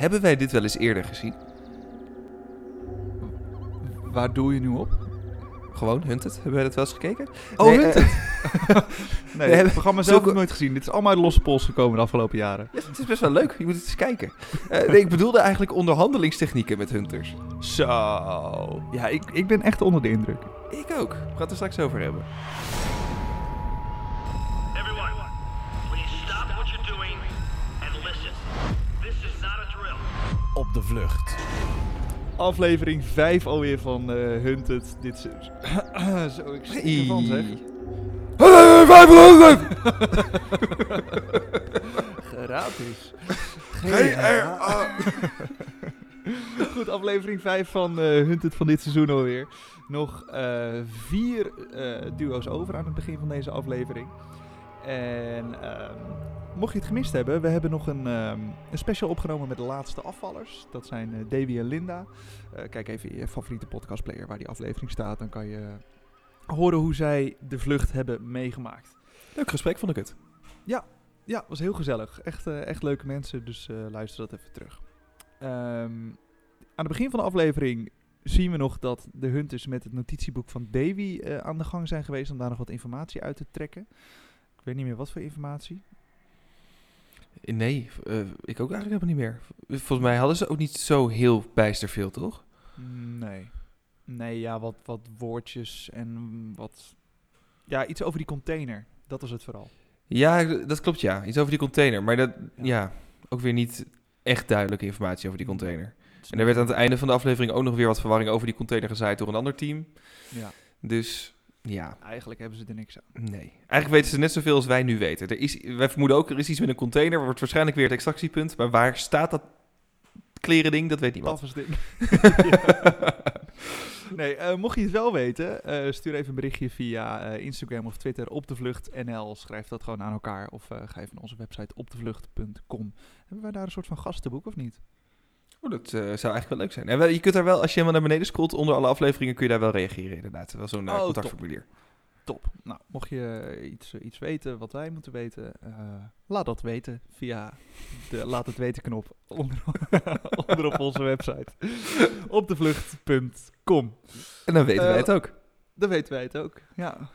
Hebben wij dit wel eens eerder gezien? Waar doe je nu op? Gewoon Hunted? Hebben wij dat wel eens gekeken? Oh, Nee, Hunted. nee, heb hebben het programma zelf zulke- nooit gezien. Dit is allemaal uit losse pols gekomen de afgelopen jaren. Ja, het is best wel leuk. Je moet het eens kijken. Eh, nee, ik bedoelde eigenlijk onderhandelingstechnieken met hunters. Zo. Ja, ik, ik ben echt onder de indruk. Ik ook. We gaan het er straks over hebben. Op de vlucht. Aflevering 5 alweer van eh Hunted. Dit is... Zo, ik schrik ervan zeg. Gratis. Goed, aflevering 5 van eh Hunted van dit seizoen alweer. Nog eh, vier duo's over aan het begin van deze aflevering. En ehm, mocht je het gemist hebben, we hebben nog een, ehm, een special opgenomen met de laatste afvallers. Dat zijn eh, Davy en Linda. Eh, kijk even in je favoriete podcastplayer waar die aflevering staat. Dan kan je horen hoe zij de vlucht hebben meegemaakt. Leuk gesprek, vond ik het. Ja, was heel gezellig. Echt, eh, echt leuke mensen, dus luister dat even terug. Ehm, aan het begin van de aflevering zien we nog dat de hunters met het notitieboek van Davy aan de gang zijn geweest om daar nog wat informatie uit te trekken. Ik weet niet meer wat voor informatie. Nee, eh, ik ook eigenlijk helemaal niet meer. Volgens mij hadden ze ook niet zo heel bijster veel, toch? Nee. Nee, ja, wat, wat woordjes en wat... Ja, iets over die container. Dat was het vooral. Ja, dat klopt ja. Iets over die container. Maar dat, Ja. ja, ook weer niet echt duidelijke informatie over die container. En er werd aan het einde van de aflevering ook nog weer wat verwarring over die container gezaaid door een ander team. Ja, Dus ja, eigenlijk hebben ze er niks aan. nee. Eigenlijk weten ze net zoveel als wij nu weten. Er is, wij vermoeden ook, er is iets met een container. Wordt waarschijnlijk weer het extractiepunt. Maar waar staat dat klerending? Dat weet niemand. Tafelsding. Nee, eh, mocht je het wel weten, eh, stuur even een berichtje via eh, Instagram of Twitter op de vlucht NL. Schrijf dat gewoon aan elkaar of ga even naar onze website opdevlucht.com. Hebben wij daar een soort van gastenboek of niet? Oh, dat eh, zou eigenlijk wel leuk zijn. En wel, je kunt daar wel, als je helemaal naar beneden scrolt, onder alle afleveringen kun je daar wel reageren inderdaad. Wel zo'n eh, Oh, contactformulier. Top. Nou, mocht je eh, iets, iets weten wat wij moeten weten, laat dat weten via de laat het weten knop onder, onder op onze website. Opdevlucht.com. En dan weten wij het ook. Dan weten wij het ook. Ja,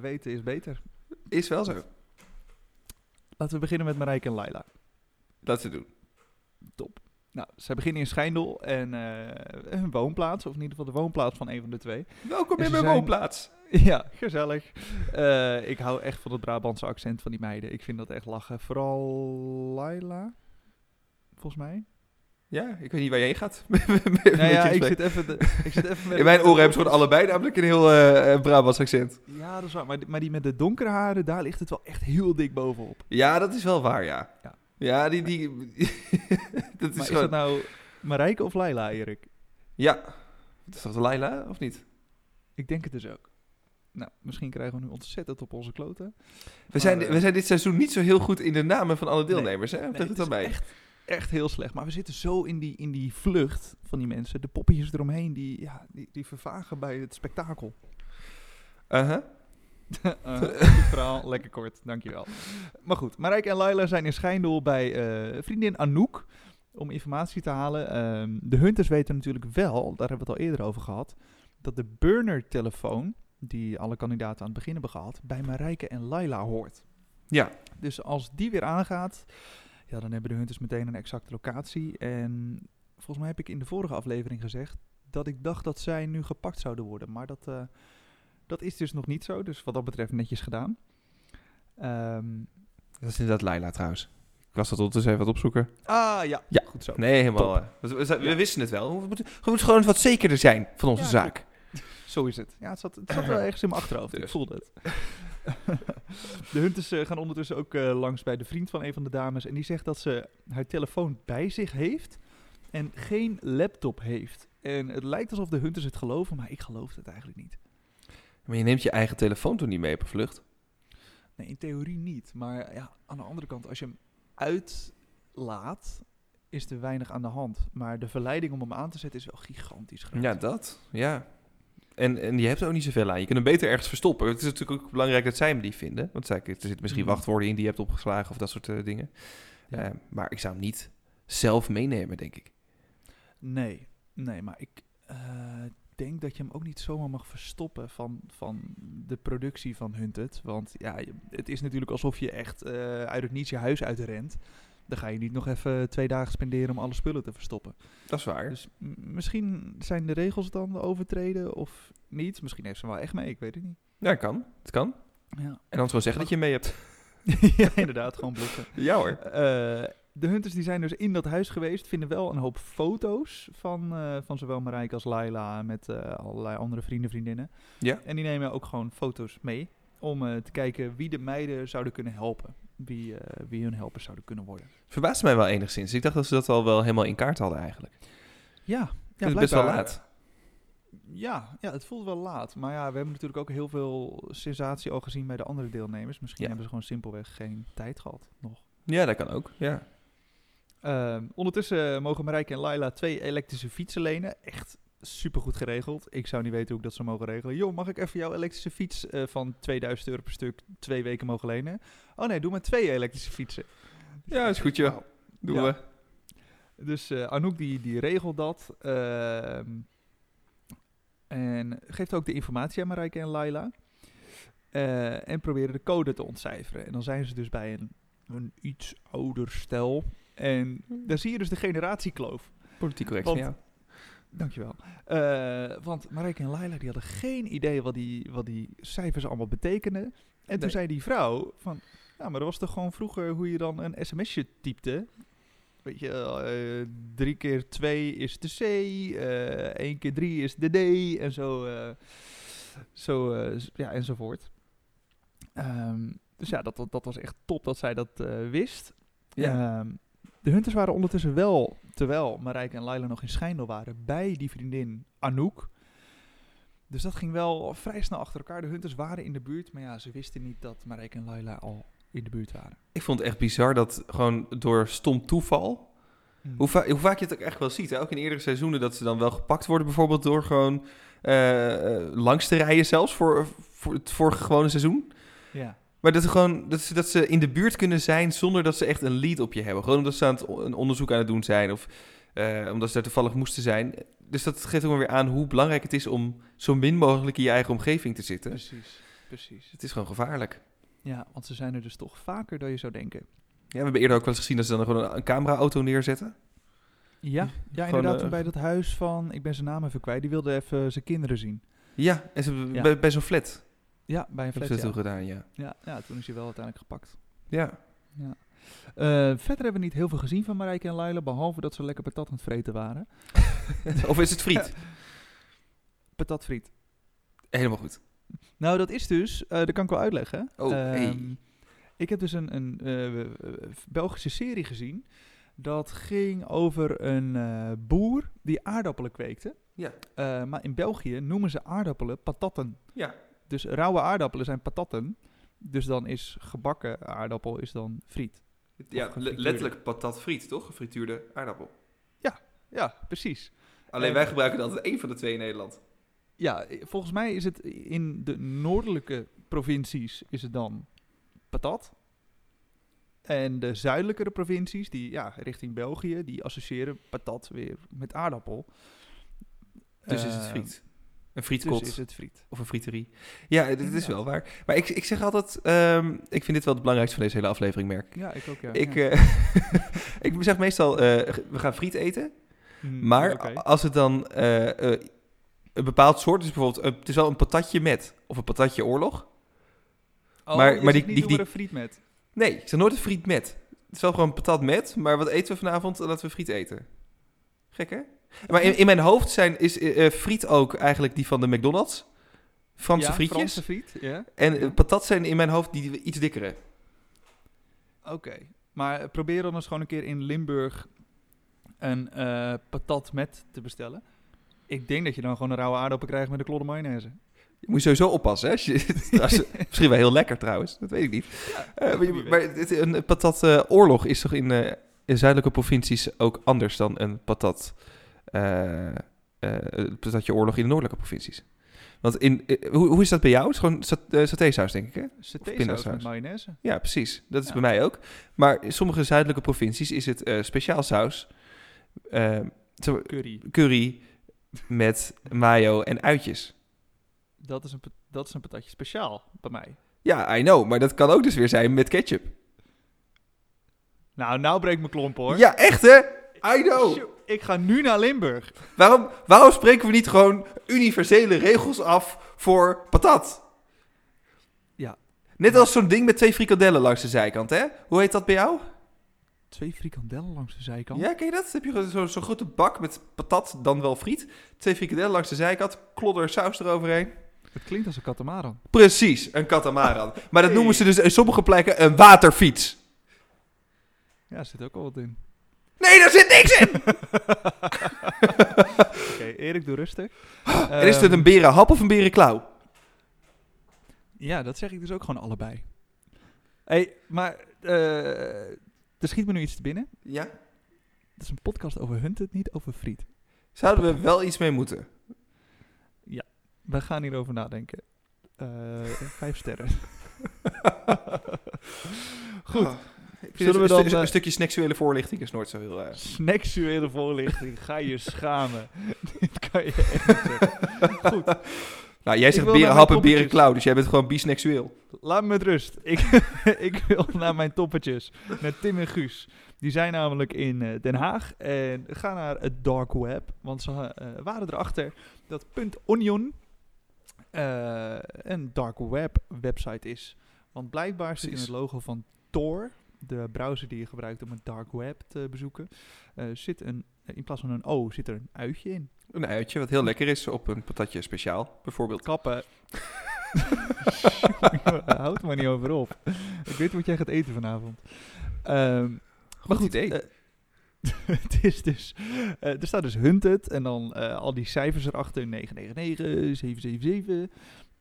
weten is beter. Is wel zo. Laten we beginnen met Marijke en Laila. Dat ze doen. Top. Nou, zij beginnen in Schijndel en eh, hun woonplaats, of in ieder geval de woonplaats van een van de twee. Welkom in mijn zijn- woonplaats. Ja, gezellig. Eh, ik hou echt van het Brabantse accent van die meiden. Ik vind dat echt lachen. Vooral Laila, volgens mij. Ja, ik weet niet waar je heen gaat. Nou ja, ik zit even, de, ik zit even met in mijn oren hebben ze gewoon allebei namelijk een heel eh eh, Brabants accent. Ja, dat is waar. Maar, die- maar die met de donkere haren, daar ligt het wel echt heel dik bovenop. Ja, dat is wel waar, ja. Ja. Ja, die... die dat is maar is dat nou Marijke of Laila, Erik? Ja. Dat is toch de Laila, of niet? Ik denk het dus ook. Nou, misschien krijgen we nu ontzettend op onze kloten. We zijn, Maar, eh, we zijn dit seizoen niet zo heel goed in de namen van alle Nee. deelnemers, hè? Nee, het is bij. echt, echt heel slecht. Maar we zitten zo in die, in die vlucht van die mensen. De poppetjes eromheen, die, ja, die, die vervagen bij het spektakel. Uh-huh. Uh, verhaal, lekker kort, dankjewel. Maar goed, Marijke en Laila zijn in Schijndel bij eh, vriendin Anouk om informatie te halen. Ehm, de Hunters weten natuurlijk wel, daar hebben we het al eerder over gehad, dat de burner-telefoon, die alle kandidaten aan het begin hebben gehad, bij Marijke en Laila hoort. Ja. Dus als die weer aangaat, ja, dan hebben de Hunters meteen een exacte locatie. En volgens mij heb ik in de vorige aflevering gezegd dat ik dacht dat zij nu gepakt zouden worden. Maar dat, eh, dat is dus nog niet zo. Dus wat dat betreft netjes gedaan. Ehm, Dat is inderdaad Laila trouwens. Ik was dat ondertussen even wat opzoeken. ah ja, Ja. goed zo. Nee, helemaal. Eh, we, we- we Ja. wisten het wel. We moeten, we moeten gewoon wat zekerder zijn van onze Ja, zaak. Zo is het. Ja, het zat, het zat wel ergens in mijn achterhoofd. Ik Dus. voelde het. de Hunters eh, gaan ondertussen ook eh, langs bij de vriend van een van de dames. En die zegt dat ze haar telefoon bij zich heeft en geen laptop heeft. En het lijkt alsof de Hunters het geloven, maar ik geloof het eigenlijk niet. Maar je neemt je eigen telefoon toen niet mee op een vlucht. Nee, in theorie niet. Maar ja, aan de andere kant, als je hem uitlaat, is er weinig aan de hand. Maar de verleiding om hem aan te zetten is wel gigantisch groot. Ja, dat. Ja. En, en je hebt er ook niet zoveel aan. Je kunt hem beter ergens verstoppen. Het is natuurlijk ook belangrijk dat zij hem die vinden. Want zij, er zitten misschien Mhm. wachtwoorden in die je hebt opgeslagen of dat soort eh, dingen. Ja. Eh, maar ik zou hem niet zelf meenemen, denk ik. Nee, nee, maar ik eh, denk dat je hem ook niet zomaar mag verstoppen van, van de productie van Hunted. Want ja, het is natuurlijk alsof je echt eh, uit het niets je huis uitrent. Dan ga je niet nog even twee dagen spenderen om alle spullen te verstoppen. Dat is waar. Dus misschien zijn de regels dan overtreden of niet. Misschien heeft ze hem wel echt mee, ik weet het niet. Ja, kan. Het kan. Ja, En dan gewoon zeggen dat je mee hebt. ja inderdaad, gewoon blokken. Ja hoor. Eh, de hunters die zijn dus in dat huis geweest, vinden wel een hoop foto's van, eh, van zowel Marijke als Laila met eh, allerlei andere vrienden, vriendinnen. Ja. En die nemen ook gewoon foto's mee om eh, te kijken wie de meiden zouden kunnen helpen. Wie, wie hun helpers zouden kunnen worden. Verbaast mij wel enigszins. Ik dacht dat ze dat al wel helemaal in kaart hadden eigenlijk. Ja, Ja, het is best wel laat. Ja, ja, het voelt wel laat. Maar ja, we hebben natuurlijk ook heel veel sensatie al gezien bij de andere deelnemers. Misschien Ja. hebben ze gewoon simpelweg geen tijd gehad nog. Ja, dat kan ook. Ja. Ehm, ondertussen mogen Marijke en Laila twee elektrische fietsen lenen. Echt supergoed geregeld. Ik zou niet weten hoe ik dat zou mogen regelen. Joh, mag ik even jouw elektrische fiets eh, van 2000 euro per stuk twee weken mogen lenen? Oh nee, doe maar twee elektrische fietsen. Ja, is goed, joh. Doen Ja. we. Dus eh, Anouk die, die regelt dat. ehm, en geeft ook de informatie aan Marijke en Laila. Eh, en proberen de code te ontcijferen. En dan zijn ze dus bij een, een iets ouder stel. En daar zie je dus de generatiekloof. Politiek correct Want- van jou. Dankjewel. Eh want Marijke en Laila die hadden geen idee wat die, wat die cijfers allemaal betekenden. En toen zei die vrouw van... Ja, maar dat was toch gewoon vroeger hoe je dan een sms'je typte? Weet je, eh, drie keer twee is de C, eh één keer drie is de D en zo, eh, zo ja, enzovoort. Ehm, dus ja, dat, dat, dat was echt top dat zij dat eh, wist. Ja. Ehm, de hunters waren ondertussen wel, terwijl Marijke en Laila nog in Schijndel waren, bij die vriendin Anouk. Dus dat ging wel vrij snel achter elkaar. De hunters waren in de buurt, maar ja, ze wisten niet dat Marijke en Laila al in de buurt waren. Ik vond het echt bizar dat gewoon door stom toeval... Hoe, va- hoe vaak je het ook echt wel ziet. Hè? Ook in eerdere seizoenen dat ze dan wel gepakt worden. Bijvoorbeeld door gewoon eh, langs te rijden zelfs voor, voor het vorige gewone seizoen. Ja. Maar dat, ze gewoon, dat, ze, dat ze in de buurt kunnen zijn zonder dat ze echt een lead op je hebben. Gewoon omdat ze aan het, een onderzoek aan het doen zijn of eh, omdat ze daar toevallig moesten zijn. Dus dat geeft ook wel weer aan hoe belangrijk het is om zo min mogelijk in je eigen omgeving te zitten. Precies, precies. Het is gewoon gevaarlijk. Ja, want ze zijn er dus toch vaker dan je zou denken. Ja, we hebben eerder ook wel eens gezien dat ze dan gewoon een, camera-auto neerzetten. Ja, ja Gewoon, inderdaad. eh, bij dat huis van, ik ben zijn naam even kwijt, die wilde even zijn kinderen zien. Ja, en ze, Ja. Bij, bij zo'n flat Ja, bij een flat. ze dat Ja. toen gedaan, ja. Ja, ja, toen is hij wel uiteindelijk gepakt. Ja, Ja. Eh, verder hebben we niet heel veel gezien van Marijke en Laila, behalve dat ze lekker patat aan het vreten waren. of is het friet? Patatfriet. Helemaal goed. Nou, dat is dus, eh, dat kan ik wel uitleggen. Oh, hey. Ehm, Ik heb dus een, een eh, Belgische serie gezien. Dat ging over een boer die aardappelen kweekte. Ja. Maar in België noemen ze aardappelen patatten. Ja. Dus rauwe aardappelen zijn patatten. Dus dan is gebakken aardappel is dan friet. Ja, letterlijk patat friet, toch? Gefrituurde aardappel. Ja, precies. Alleen En- wij gebruiken altijd één van de twee in Nederland. Ja, eh, volgens mij is het in de noordelijke provincies is het dan patat. En de zuidelijkere provincies, die ja, richting België, die associëren patat weer met aardappel. Dus is het Eh, friet. Een Dus frietkot is het friet. of een frieterie. Ja, dit is wel waar. Maar ik, ik zeg altijd, ehm, ik vind dit wel het belangrijkste van deze hele aflevering, merk. ik. Ja, ik ook, ja. Ik, ja. eh, ik zeg meestal, eh, we gaan friet eten. Mm, Maar als het dan eh, een bepaald soort is, bijvoorbeeld, het is wel een patatje met, of een patatje oorlog. Oh, maar- maar die- niet die- die- we er friet met. Nee, ik zeg nooit een friet met. Het is wel gewoon patat met, maar wat eten we vanavond? Laten we friet eten. Gek, hè? Maar in, in mijn hoofd zijn, is eh, eh, friet ook eigenlijk die van de McDonald's. Franse ja, frietjes. Franse friet, ja. En eh, patat zijn in mijn hoofd die iets dikkere. Oké. Maar probeer dan eens gewoon een keer in Limburg een patat met te bestellen. Ik denk dat je dan gewoon een rauwe aardappel krijgt met een klodder mayonaise. Je moet sowieso oppassen, hè? Misschien wel heel lekker trouwens, dat weet ik niet. Maar het- een patat oorlog is toch in, in zuidelijke provincies ook anders dan een patat, eh, eh, een patatje oorlog in de noordelijke provincies? Want in, eh, hoe, hoe is dat bij jou? Het is gewoon sat, satésaus, denk ik, hè? Satésaus met mayonaise. Ja, precies. Dat is Ja. bij mij ook. Maar in sommige zuidelijke provincies is het speciaal saus. Curry. curry met mayo en uitjes. Dat is, een, dat is een patatje speciaal bij mij. Ja, I know. Maar dat kan ook dus weer zijn met ketchup. Nou, nou breekt mijn klomp hoor. Ja, echt hè? I know. Ik ga nu naar Limburg. Waarom, waarom spreken we niet gewoon universele regels af voor patat? Ja. Net als zo'n ding met twee frikadellen langs de zijkant, hè? Hoe heet dat bij jou? Twee frikandellen langs de zijkant. Ja, ken je dat? Heb je zo'n grote bak met patat, dan wel friet. Twee frikadellen langs de zijkant, klodder saus eroverheen. Het klinkt als een katamaran. Precies, een katamaran. Maar dat noemen ze dus in sommige plekken een waterfiets. Ja, er zit ook al wat in. Nee, daar zit niks in! Oké, Erik, doe rustig. en is het Ehm, een berenhap of een berenklauw? Ja, dat zeg ik dus ook gewoon allebei. hey, maar eh, er schiet me nu iets te binnen. Ja. Het is een podcast over hunted, niet over friet. Zouden we wel iets mee moeten? We gaan hierover nadenken. Eh, vijf sterren. Goed. Zullen we een, dan, eh, een stukje seksuele voorlichting is nooit zo heel... eh, Snacksuele voorlichting. Ga je schamen. Dit kan je echt niet zeggen. Goed. Nou, jij zegt berenhap en berenklauw, dus jij bent gewoon biseksueel. Laat me met rust. Ik, ik wil naar mijn toppetjes. Naar Tim en Guus. Die zijn namelijk in eh, Den Haag. En ga naar het dark web. Want ze eh, waren erachter dat .onion eh, een dark web website is. Want blijkbaar zit in het logo van Tor, de browser die je gebruikt om het dark web te bezoeken, eh, zit een, in plaats van een O zit er een uitje in. Een uitje wat heel lekker is op een patatje speciaal, bijvoorbeeld. Kappen. Houd maar niet over op. Ik weet wat jij gaat eten vanavond. Ehm, maar goed, idee. eh, het is dus, eh, er staat dus Hunted en dan eh, al die cijfers erachter, 999, 777.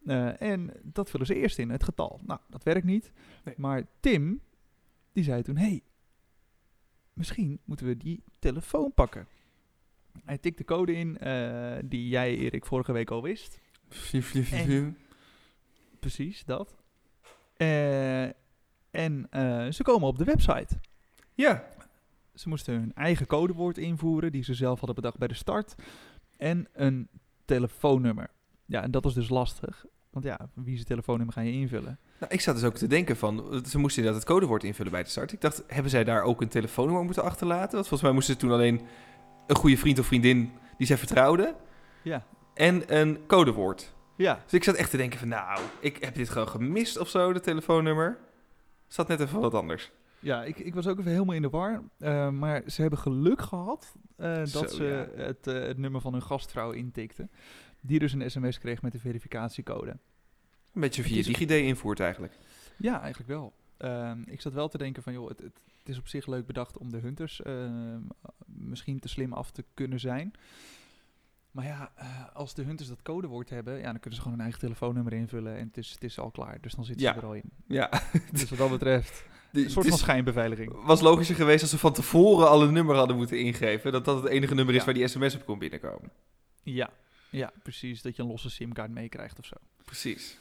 eh, en dat vullen ze eerst in, het getal. Nou, dat werkt niet. Nee. Maar Tim, die zei toen, hey, misschien moeten we die telefoon pakken. Hij tikt de code in eh, die jij, Erik, vorige week al wist. En- Precies, dat. Eh, en eh, ze komen op de website. Ja, Ze moesten hun eigen codewoord invoeren, die ze zelf hadden bedacht bij de start. En een telefoonnummer. Ja, en dat is dus lastig. Want ja, wie zijn telefoonnummer ga je invullen? nou, ik zat dus ook te denken van, ze moesten inderdaad het codewoord invullen bij de start. Ik dacht, hebben zij daar ook een telefoonnummer moeten achterlaten? Want volgens mij moesten ze toen alleen een goede vriend of vriendin die zij vertrouwden Ja. en een codewoord. Ja, Dus ik zat echt te denken van, nou, ik heb dit gewoon gemist of zo, de telefoonnummer. Zat net even wat anders. ja ik, ik was ook even helemaal in de war. Eh, maar ze hebben geluk gehad eh, dat Zo, ze ja. het, eh, het nummer van hun gastvrouw intikten. Die dus een sms kreeg met de verificatiecode. Een beetje via is- DigiD invoert eigenlijk. Ja, eigenlijk wel. Ehm, ik zat wel te denken van, joh, het, het, het is op zich leuk bedacht om de hunters ehm, misschien te slim af te kunnen zijn. Maar ja, eh, als de hunters dat codewoord hebben, ja, dan kunnen ze gewoon hun eigen telefoonnummer invullen en het is, het is al klaar. Dus dan zitten Ja. ze er al in. Ja, Dus wat dat betreft, een soort van schijnbeveiliging. was logischer geweest als ze van tevoren al een nummer hadden moeten ingeven. Dat dat het enige nummer is Ja. waar die sms op kon binnenkomen. Ja, ja, precies. Dat je een losse simkaart meekrijgt of zo. Precies.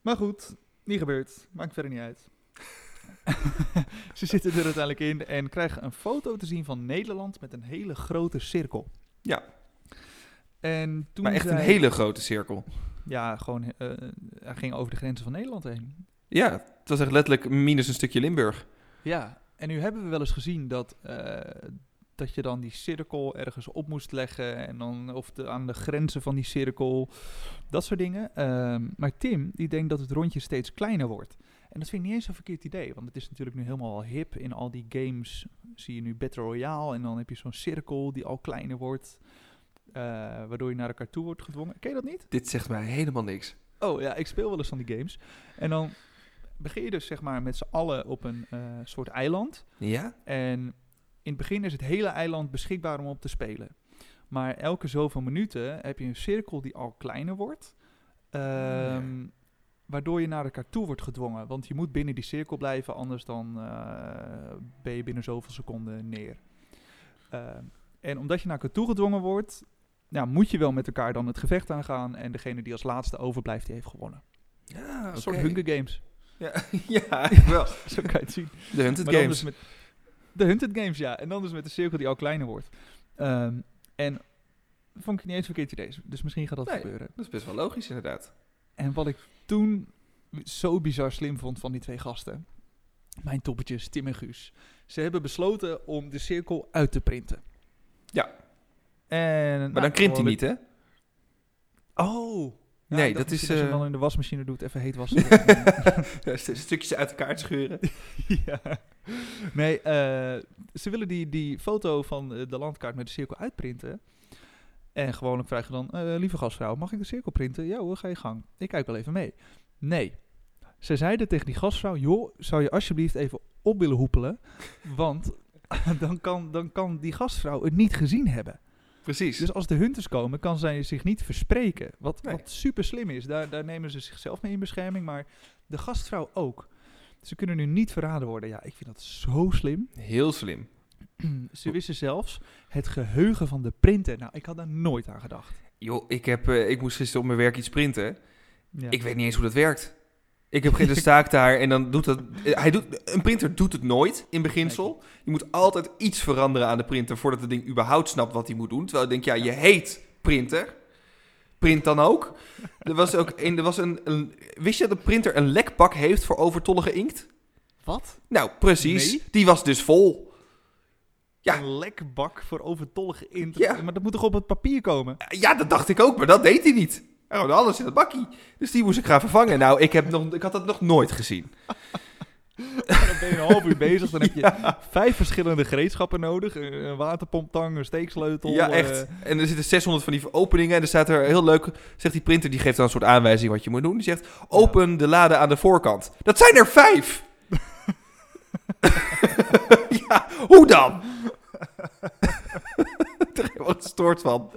Maar goed, niet gebeurd. Maakt verder niet uit. ze zitten er uiteindelijk in en krijgen een foto te zien van Nederland met een hele grote cirkel. Ja. En toen Maar echt een hele grote cirkel. Ja, gewoon, eh, hij ging over de grenzen van Nederland heen. Ja, het was echt letterlijk minus een stukje Limburg. Ja, en nu hebben we wel eens gezien dat, eh, dat je dan die cirkel ergens op moest leggen. En dan, of de, aan de grenzen van die cirkel, dat soort dingen. Ehm, maar Tim, die denkt dat het rondje steeds kleiner wordt. En dat vind ik niet eens een verkeerd idee, want het is natuurlijk nu helemaal al hip. In al die games zie je nu Battle Royale en dan heb je zo'n cirkel die al kleiner wordt. eh, waardoor je naar elkaar toe wordt gedwongen. Ken je dat niet? Dit zegt mij helemaal niks. Oh ja, ik speel wel eens van die games. En dan begin je dus zeg maar met z'n allen op een eh, soort eiland. Ja? En in het begin is het hele eiland beschikbaar om op te spelen. Maar elke zoveel minuten heb je een cirkel die al kleiner wordt. ehm, Waardoor je naar elkaar toe wordt gedwongen. Want je moet binnen die cirkel blijven, anders dan eh, ben je binnen zoveel seconden neer. Ehm, en omdat je naar elkaar toe gedwongen wordt, ja, moet je wel met elkaar dan het gevecht aangaan. En degene die als laatste overblijft, die heeft gewonnen. Ja, Een soort Hunger Games. Ja, ja wel. Zo kan je het zien. De Hunted Maar dan Games. dus met de Hunted Games, ja. En dan dus met de cirkel die al kleiner wordt. Ehm, en vond ik niet eens een verkeerd idee. Dus misschien gaat dat Nee. gebeuren. Dat is best wel logisch inderdaad. En wat ik toen zo bizar slim vond van die twee gasten. Mijn toppetjes, Tim en Guus. Ze hebben besloten om de cirkel uit te printen. Ja. En, Maar dan krimpt hij niet, hè? Oh. Ja, Nee, dat is, Als je eh, dan in de wasmachine doet, even heet wassen. Ja, st- Stukjes uit elkaar te scheuren. ja. Nee, eh, ze willen die, die foto van eh, de landkaart met de cirkel uitprinten. En gewoonlijk vragen dan, lieve gastvrouw, mag ik de cirkel printen? Ja hoor, ga je gang. Ik kijk wel even mee. Nee. Ze zeiden tegen die gastvrouw, joh, zou je alsjeblieft even op willen hoepelen? Want dan kan, dan kan die gastvrouw het niet gezien hebben. Precies. Dus als de hunters komen, kan zij zich niet verspreken. Wat, Nee. wat super slim is. Daar, daar nemen ze zichzelf mee in bescherming, maar de gastvrouw ook. Ze kunnen nu niet verraden worden. Ja, ik vind dat zo slim. Heel slim. ze wisten zelfs het geheugen van de printer. Nou, ik had daar nooit aan gedacht. Joh, ik, heb, eh, ik moest gisteren op mijn werk iets printen. Ja. Ik weet niet eens hoe dat werkt. Ik heb geen de staak daar en dan doet dat... Hij doet, een printer doet het nooit, in beginsel. Je moet altijd iets veranderen aan de printer voordat het ding überhaupt snapt wat hij moet doen. Terwijl ik denk, ja, je heet printer. Print dan ook. Er was ook een, er was een, een... Wist je dat een printer een lekpak heeft voor overtollige inkt? Wat? Nou, precies. Nee. Die was dus vol. Ja. Een lekbak voor overtollige int. Ja. Maar dat moet toch op het papier komen? Ja, dat dacht ik ook, maar dat deed hij niet. Had alles in het bakkie. Dus die moest ik gaan vervangen. Nou, ik, heb nog, ik had dat nog nooit gezien. En dan ben je een half uur bezig. Dan heb je vijf verschillende gereedschappen nodig. Een waterpomptang, een steeksleutel. Ja, eh, echt. En er zitten 600 van die openingen. En er staat er heel leuk, zegt die printer, die geeft dan een soort aanwijzing wat je moet doen. Die zegt, open de lade aan de voorkant. Dat zijn er vijf! ja, hoe dan? Ik er helemaal gestoord van.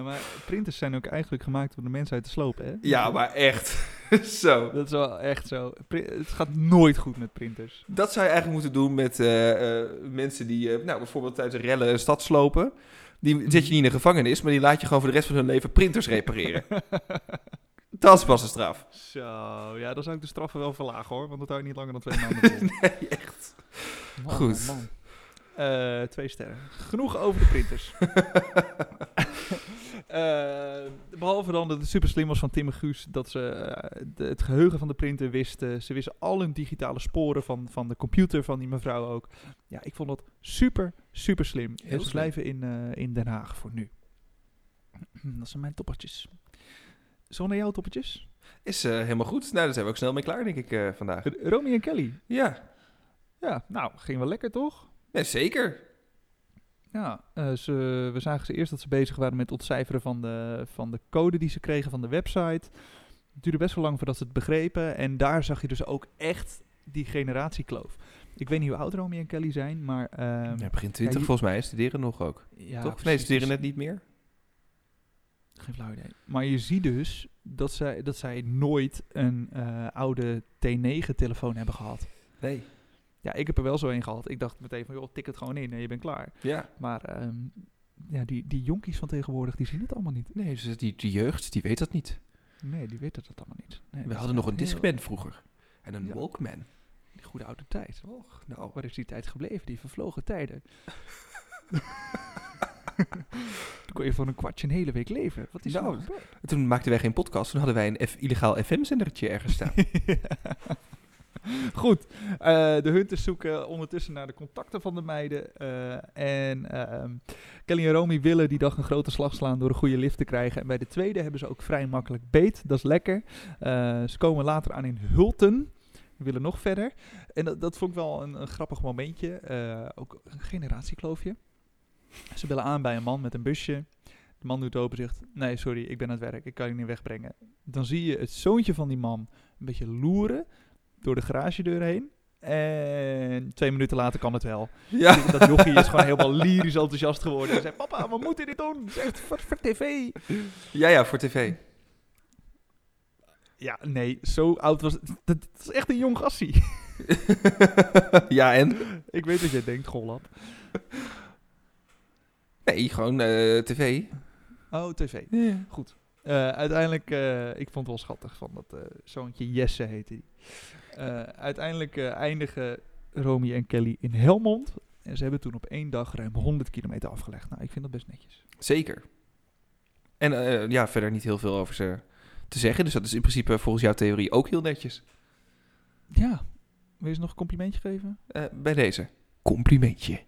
Ja, maar printers zijn ook eigenlijk gemaakt om de mensheid te slopen, hè? Ja, maar echt. Zo. Dat is wel echt zo. Pri- het gaat nooit goed met printers. Dat zou je eigenlijk moeten doen met eh, eh, mensen die, eh, nou, bijvoorbeeld tijdens rellen een stad slopen. Die zet je niet in de gevangenis, maar die laat je gewoon voor de rest van hun leven printers repareren. Dat is pas een straf. Zo, ja, dan zou ik de straffen wel verlagen hoor, want dat hou je niet langer dan twee maanden vol. Nee, echt. Man, Goed. man, twee sterren. Genoeg over de printers. Eh, behalve dan dat het super slim was van Tim en Guus dat ze eh, de- het geheugen van de printer wisten. Ze wisten al hun digitale sporen van, van de computer van die mevrouw ook. Ja, ik vond dat super, super slim. Heel blijven in, eh, in Den Haag voor nu. Dat zijn mijn toppertjes. Zo naar jouw toppertjes? Is helemaal goed. Nou, daar zijn we ook snel mee klaar, denk ik, vandaag. Romy en Kelly. Ja, Ja, nou, ging wel lekker toch? ja zeker. Ja, eh, ze, we zagen ze eerst dat ze bezig waren met het ontcijferen van de, van de code die ze kregen van de website. Het duurde best wel lang voordat ze het begrepen. En daar zag je dus ook echt die generatiekloof. Ik weet niet hoe oud Romy en Kelly zijn, maar... ehm, Ja, begin 20 ja, je- volgens mij. Studeren nog ook. ja, Toch? Nee, studeren net niet meer. Geen flauw idee. Maar je ziet dus dat zij, dat zij nooit een eh, oude T9-telefoon hebben gehad. Nee. Ja, ik heb er wel zo een gehad. Ik dacht meteen van, joh, tik het gewoon in en je bent klaar. Ja. Maar ehm, ja, die, die jonkies van tegenwoordig, die zien het allemaal niet. Nee, dus die, die jeugd, die weet dat niet. Nee, die weten dat allemaal niet. Nee, We hadden nog een heel- Discman vroeger. En een Ja. Walkman. Die goede oude tijd. Och, nou. Waar is die tijd gebleven? Die vervlogen tijden. Toen kon je voor een kwartje een hele week leven. Wat is Nou, nou? Toen maakten wij geen podcast. Toen hadden wij een F illegaal FM-zendertje ergens staan. Goed, eh, de hunters zoeken ondertussen naar de contacten van de meiden. eh, en ehm, Kelly en Romy willen die dag een grote slag slaan door een goede lift te krijgen. En bij de tweede hebben ze ook vrij makkelijk beet. Dat is lekker. Eh, ze komen later aan in Hulten. We willen nog verder. En dat, dat vond ik wel een, een grappig momentje. Ook een generatiekloofje. Ze bellen aan bij een man met een busje. De man doet open en zegt: Nee, sorry, ik ben aan het werk. Ik kan je niet wegbrengen. Dan zie je het zoontje van die man een beetje loeren door de garagedeur heen. En twee minuten later kan het wel. ja. Dat jochie is gewoon helemaal lyrisch enthousiast geworden. Hij zei, papa, we moeten dit doen. Echt voor, voor tv. ja, ja, voor tv. Ja, nee, zo oud was het. Dat, dat is echt een jong gassie. ja, en? Ik weet wat jij denkt, Gollap. Nee, gewoon eh, tv. Oh, tv. Ja. Goed. Eh, uiteindelijk, eh, ik vond het wel schattig van dat zoontje Jesse heette die. Eh, uiteindelijk eh, eindigen Romy en Kelly in Helmond. En ze hebben toen op één dag ruim 100 kilometer afgelegd. Nou, ik vind dat best netjes. Zeker. En eh, ja, verder niet heel veel over ze te zeggen. Dus dat is in principe volgens jouw theorie ook heel netjes. Ja. Wil je ze nog een complimentje geven? Eh, bij deze. Complimentje.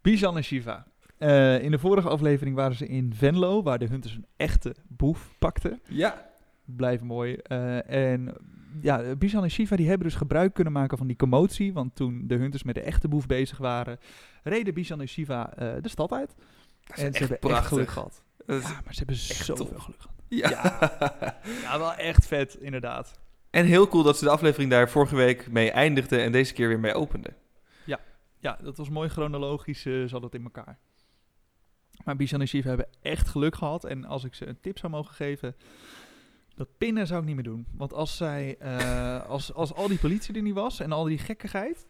Bijan en Shiva. Eh, in de vorige aflevering waren ze in Venlo, waar de hunters een echte boef pakten. Ja. Blijft mooi. Eh, en ja, Bijan en Shiva die hebben dus gebruik kunnen maken van die commotie. Want toen de hunters met de echte boef bezig waren, reden Bijan en Shiva eh, de stad uit. En ze echt hebben echt prachtig. geluk gehad. Dat Ja, maar ze hebben echt zoveel geluk gehad. ja. Ja, wel echt vet, inderdaad. En heel cool dat ze de aflevering daar vorige week mee eindigde en deze keer weer mee opende. Ja, dat was mooi chronologisch, eh zat het in elkaar. Maar Bijan en Shiva hebben echt geluk gehad. En als ik ze een tip zou mogen geven, dat pinnen zou ik niet meer doen. Want als zij, eh, als, als al die politie er niet was en al die gekkigheid,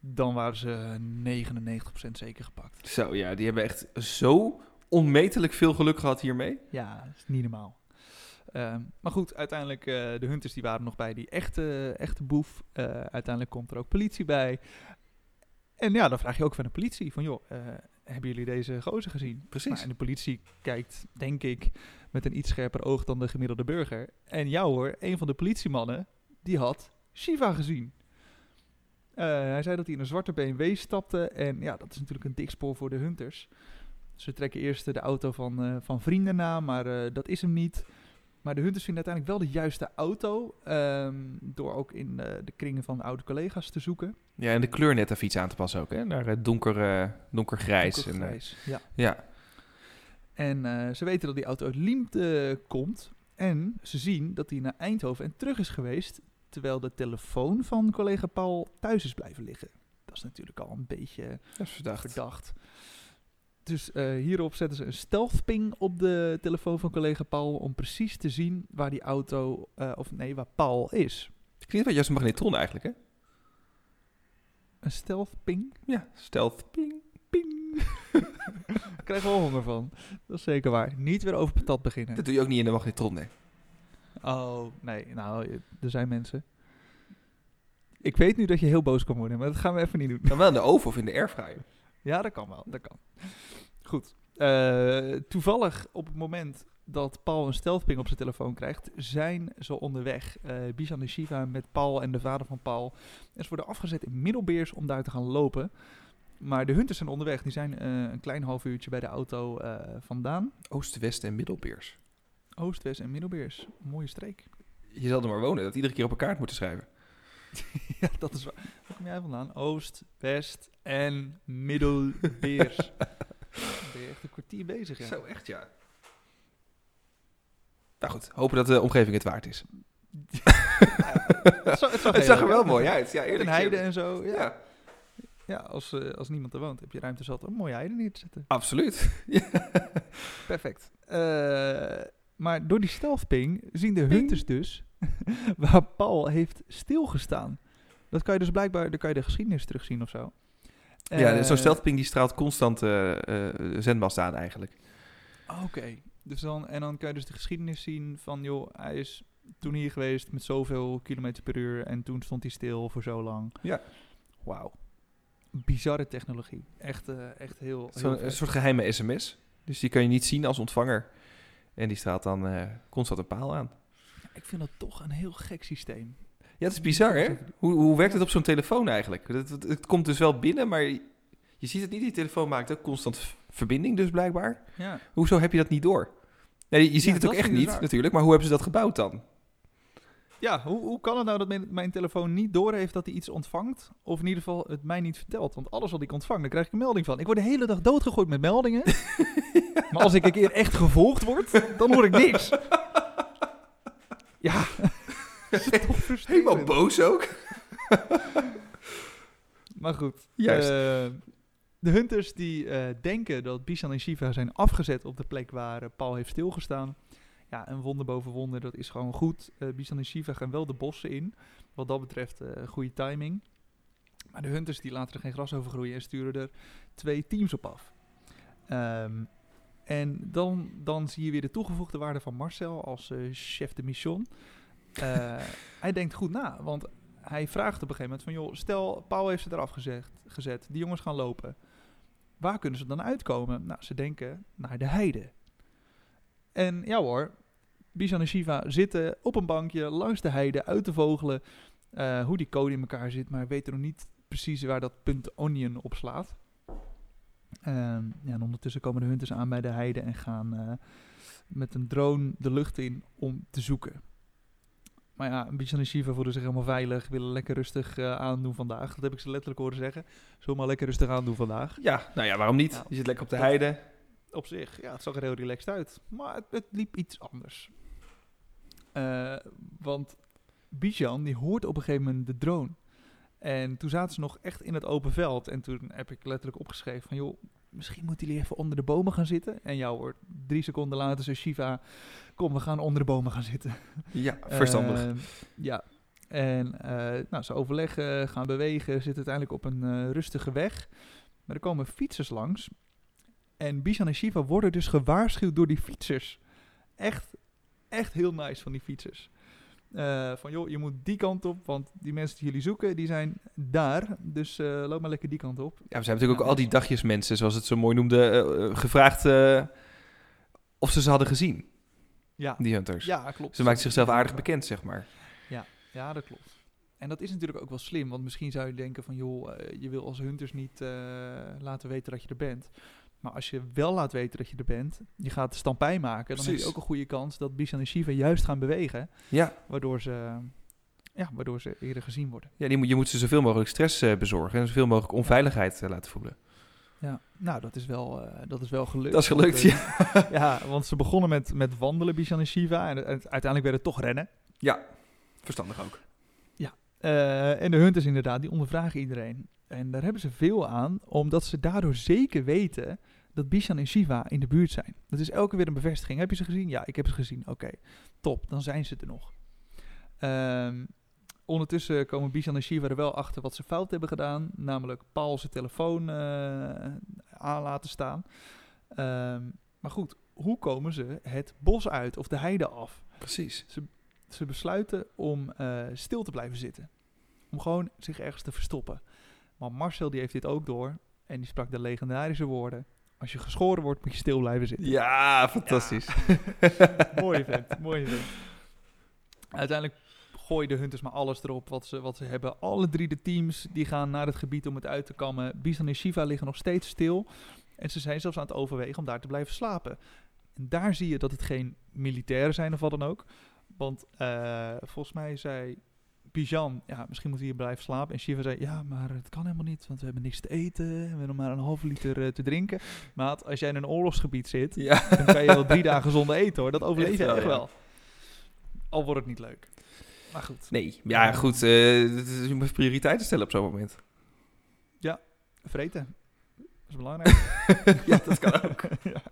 dan waren ze 99% zeker gepakt. Zo ja, die hebben echt zo onmetelijk veel geluk gehad hiermee. Ja, dat is niet normaal. Ehm, maar goed, uiteindelijk, eh, de hunters die waren nog bij die echte, echte boef. Eh, uiteindelijk komt er ook politie bij. En ja, dan vraag je ook van de politie van, joh, hebben jullie deze gozer gezien? Precies. Nou, en de politie kijkt, denk ik, met een iets scherper oog dan de gemiddelde burger. En jou hoor, een van de politiemannen, die had Shiva gezien. Eh, hij zei dat hij in een zwarte BMW stapte. En ja, dat is natuurlijk een dik spoor voor de hunters. Ze trekken eerst de auto van, eh, van vrienden na, maar eh, dat is hem niet. Maar de hunters vinden uiteindelijk wel de juiste auto. ehm, door ook in eh, de kringen van oude collega's te zoeken. Ja, en de kleur net even iets aan te passen ook, hè? Naar eh, donker, eh, donkergrijs. En, ja. ja, En ze weten dat die auto uit Liemte komt. En ze zien dat hij naar Eindhoven en terug is geweest. Terwijl de telefoon van collega Paul thuis is blijven liggen. Dat is natuurlijk al een beetje verdacht. Dus eh, hierop zetten ze een stealth ping op de telefoon van collega Paul. Om precies te zien waar die auto, eh, of nee, waar Paul is. Het klinkt wel juist een magnetron eigenlijk, hè? Een stealth ping? Ja, stealth. Ping. Ping. Ik krijg wel honger van. Dat is zeker waar. Niet weer over patat beginnen. Dat doe je ook niet in de magnetron, nee. Oh, nee. Nou, er zijn mensen. Ik weet nu dat je heel boos kan worden, maar dat gaan we even niet doen. Dan wel in de oven of in de airfryer. Ja, dat kan wel. Dat kan. Goed. Eh, toevallig op het moment dat Paul een stealthping op zijn telefoon krijgt, zijn ze onderweg. eh Bijan en Shiva met Paul en de vader van Paul. En ze worden afgezet in Middelbeers om daar te gaan lopen. Maar de hunters zijn onderweg. Die zijn eh, een klein half uurtje bij de auto vandaan. Oost, West en Middelbeers. Oost, West en Middelbeers. Mooie streek. Je zal er maar wonen, dat iedere keer op een kaart moeten schrijven. ja, dat is waar. Waar kom jij vandaan? Oost, West en Middelbeers. Dan ben je echt een kwartier bezig, ja. Zo, echt ja. Nou goed, hopen dat de omgeving het waard is. Het zag, het zag, Het heel zag er wel uit. mooi uit. Ja, eerlijk heide en zo. Ja, ja. Ja, als, eh, als niemand er woont, heb je ruimte zat om mooie heide neer te zetten. absoluut. Perfect. Eh, maar door die stealthping zien de hunters dus waar Paul heeft stilgestaan. Dat kan je dus blijkbaar, dan kan je de geschiedenis terugzien of zo. ja, Eh, zo'n stealthping die straalt constant eh eh, zendmast aan eigenlijk. Oké. Dus dan, en dan kan je dus de geschiedenis zien van, joh, hij is toen hier geweest met zoveel kilometer per uur en toen stond hij stil voor zo lang. Ja. Wauw. Bizarre technologie. Echt, eh, echt heel, heel een soort geheime sms. Dus die kan je niet zien als ontvanger. En die straalt dan eh, constant een paal aan. Ik vind dat toch een heel gek systeem. Ja, het is bizar, hè? Hoe, hoe werkt het op zo'n telefoon eigenlijk? Het, het, het komt dus wel binnen, maar je, ziet het niet. Die telefoon maakt ook constant verbinding dus blijkbaar. Ja. Hoezo heb je dat niet door? Nee, je ziet Ja, het ook echt niet natuurlijk, maar hoe hebben ze dat gebouwd dan? Ja, hoe, hoe kan het nou dat mijn, mijn telefoon niet doorheeft dat hij iets ontvangt? Of in ieder geval het mij niet vertelt? Want alles wat ik ontvang, daar krijg ik een melding van. Ik word de hele dag doodgegooid met meldingen. Maar als ik een keer echt gevolgd word, dan hoor ik niks. Ja. Helemaal boos ook. Maar goed. Juist. eh, de hunters die eh, denken dat Bishan en Shiva zijn afgezet op de plek waar eh, Paul heeft stilgestaan. Ja, een wonder boven wonder, dat is gewoon goed. Eh Bishan en Shiva gaan wel de bossen in. Wat dat betreft eh goede timing. Maar de hunters die laten er geen gras over groeien en sturen er twee teams op af. Ehm, en dan, dan zie je weer de toegevoegde waarde van Marcel als eh, chef de mission. Hij denkt goed na, want hij vraagt op een gegeven moment van... joh, stel, Paul heeft ze eraf gezet, gezet, die jongens gaan lopen. Waar kunnen ze dan uitkomen? Nou, ze denken naar de heide. En ja hoor, Bijan en Shiva zitten op een bankje langs de heide uit te vogelen... eh, hoe die code in elkaar zit, maar weten nog niet precies waar dat punt onion op slaat. Ehm, ja, en ondertussen komen de hunters aan bij de heide en gaan eh, met een drone de lucht in om te zoeken. Maar ja, Bijan en Shiva voelen zich helemaal veilig, willen lekker rustig eh, aandoen vandaag. Dat heb ik ze letterlijk horen zeggen. Zullen maar lekker rustig aandoen vandaag. Ja, nou ja, waarom niet? Je zit lekker op de Dat- heide. Op zich, ja, het zag er heel relaxed uit. Maar het, het liep iets anders. Eh, want Bijan, die hoort op een gegeven moment de drone. En toen zaten ze nog echt in het open veld. En toen heb ik letterlijk opgeschreven van... joh, misschien moeten jullie even onder de bomen gaan zitten. En jou hoort drie seconden later zei Shiva... kom, we gaan onder de bomen gaan zitten. Ja, verstandig. Eh, ja. En eh, nou, ze overleggen, gaan bewegen, zitten uiteindelijk op een eh, rustige weg. Maar er komen fietsers langs. En Bishan en Shiva worden dus gewaarschuwd door die fietsers. Echt, echt heel nice van die fietsers. Eh, van joh, je moet die kant op, want die mensen die jullie zoeken, die zijn daar. Dus eh, loop maar lekker die kant op. ja, we zijn natuurlijk ook Ja, al die dagjesmensen, zoals het zo mooi noemde, eh, gevraagd of ze ze hadden gezien, Ja, die hunters. ja klopt. Ze maakt zichzelf aardig bekend, zeg maar. Ja, dat klopt. En dat is natuurlijk ook wel slim, want misschien zou je denken van joh, je wil als hunters niet laten weten dat je er bent. Maar als je wel laat weten dat je er bent, je gaat de stampij maken, dan heb je ook een goede kans dat Bishan en Shiva juist gaan bewegen, Ja, waardoor ze, ja, waardoor ze eerder gezien worden. ja die moet, je moet ze zoveel mogelijk stress eh, bezorgen en zoveel mogelijk onveiligheid eh, laten voelen. Ja, nou, dat is wel, eh, dat is wel gelukt. Dat is Want, gelukt, eh, ja. ja, want ze begonnen met, met wandelen, Bishan en Shiva, en, en uiteindelijk werd het toch rennen. Ja, verstandig ook. Eh, en de hunters inderdaad, die ondervragen iedereen. En daar hebben ze veel aan, omdat ze daardoor zeker weten dat Bishan en Shiva in de buurt zijn. Dat is elke keer weer een bevestiging. Heb je ze gezien? Ja, ik heb ze gezien. Oké, top, dan zijn ze er nog. Ehm, ondertussen komen Bishan en Shiva er wel achter wat ze fout hebben gedaan. Namelijk Paul zijn telefoon eh, aan laten staan. Ehm, maar goed, hoe komen ze het bos uit of de heide af? Precies. Ze besluiten om eh, stil te blijven zitten. Om gewoon zich ergens te verstoppen. Maar Marcel die heeft dit ook door. En die sprak de legendarische woorden. Als je geschoren wordt, moet je stil blijven zitten. Ja, fantastisch. mooi vent, mooi vent. Uiteindelijk gooien de hunters maar alles erop wat ze, wat ze hebben. Alle drie de teams die gaan naar het gebied om het uit te kammen. Bisan en Shiva liggen nog steeds stil. En ze zijn zelfs aan het overwegen om daar te blijven slapen. En daar zie je dat het geen militairen zijn of wat dan ook. Want eh, volgens mij zei Bijan, ja, misschien moeten we hier blijven slapen. En Shiva zei, ja, maar het kan helemaal niet, want we hebben niks te eten. En we hebben nog maar een halve liter eh, te drinken. Maat, als jij in een oorlogsgebied zit, Ja. dan kan je wel drie dagen zonder eten hoor. Dat overleef je wel, echt ja. wel. Al wordt het niet leuk. Maar goed. Nee, ja, goed. het is- je moet prioriteiten stellen op zo'n moment. Vreten. Dat is belangrijk. ja, dat kan ook. ja.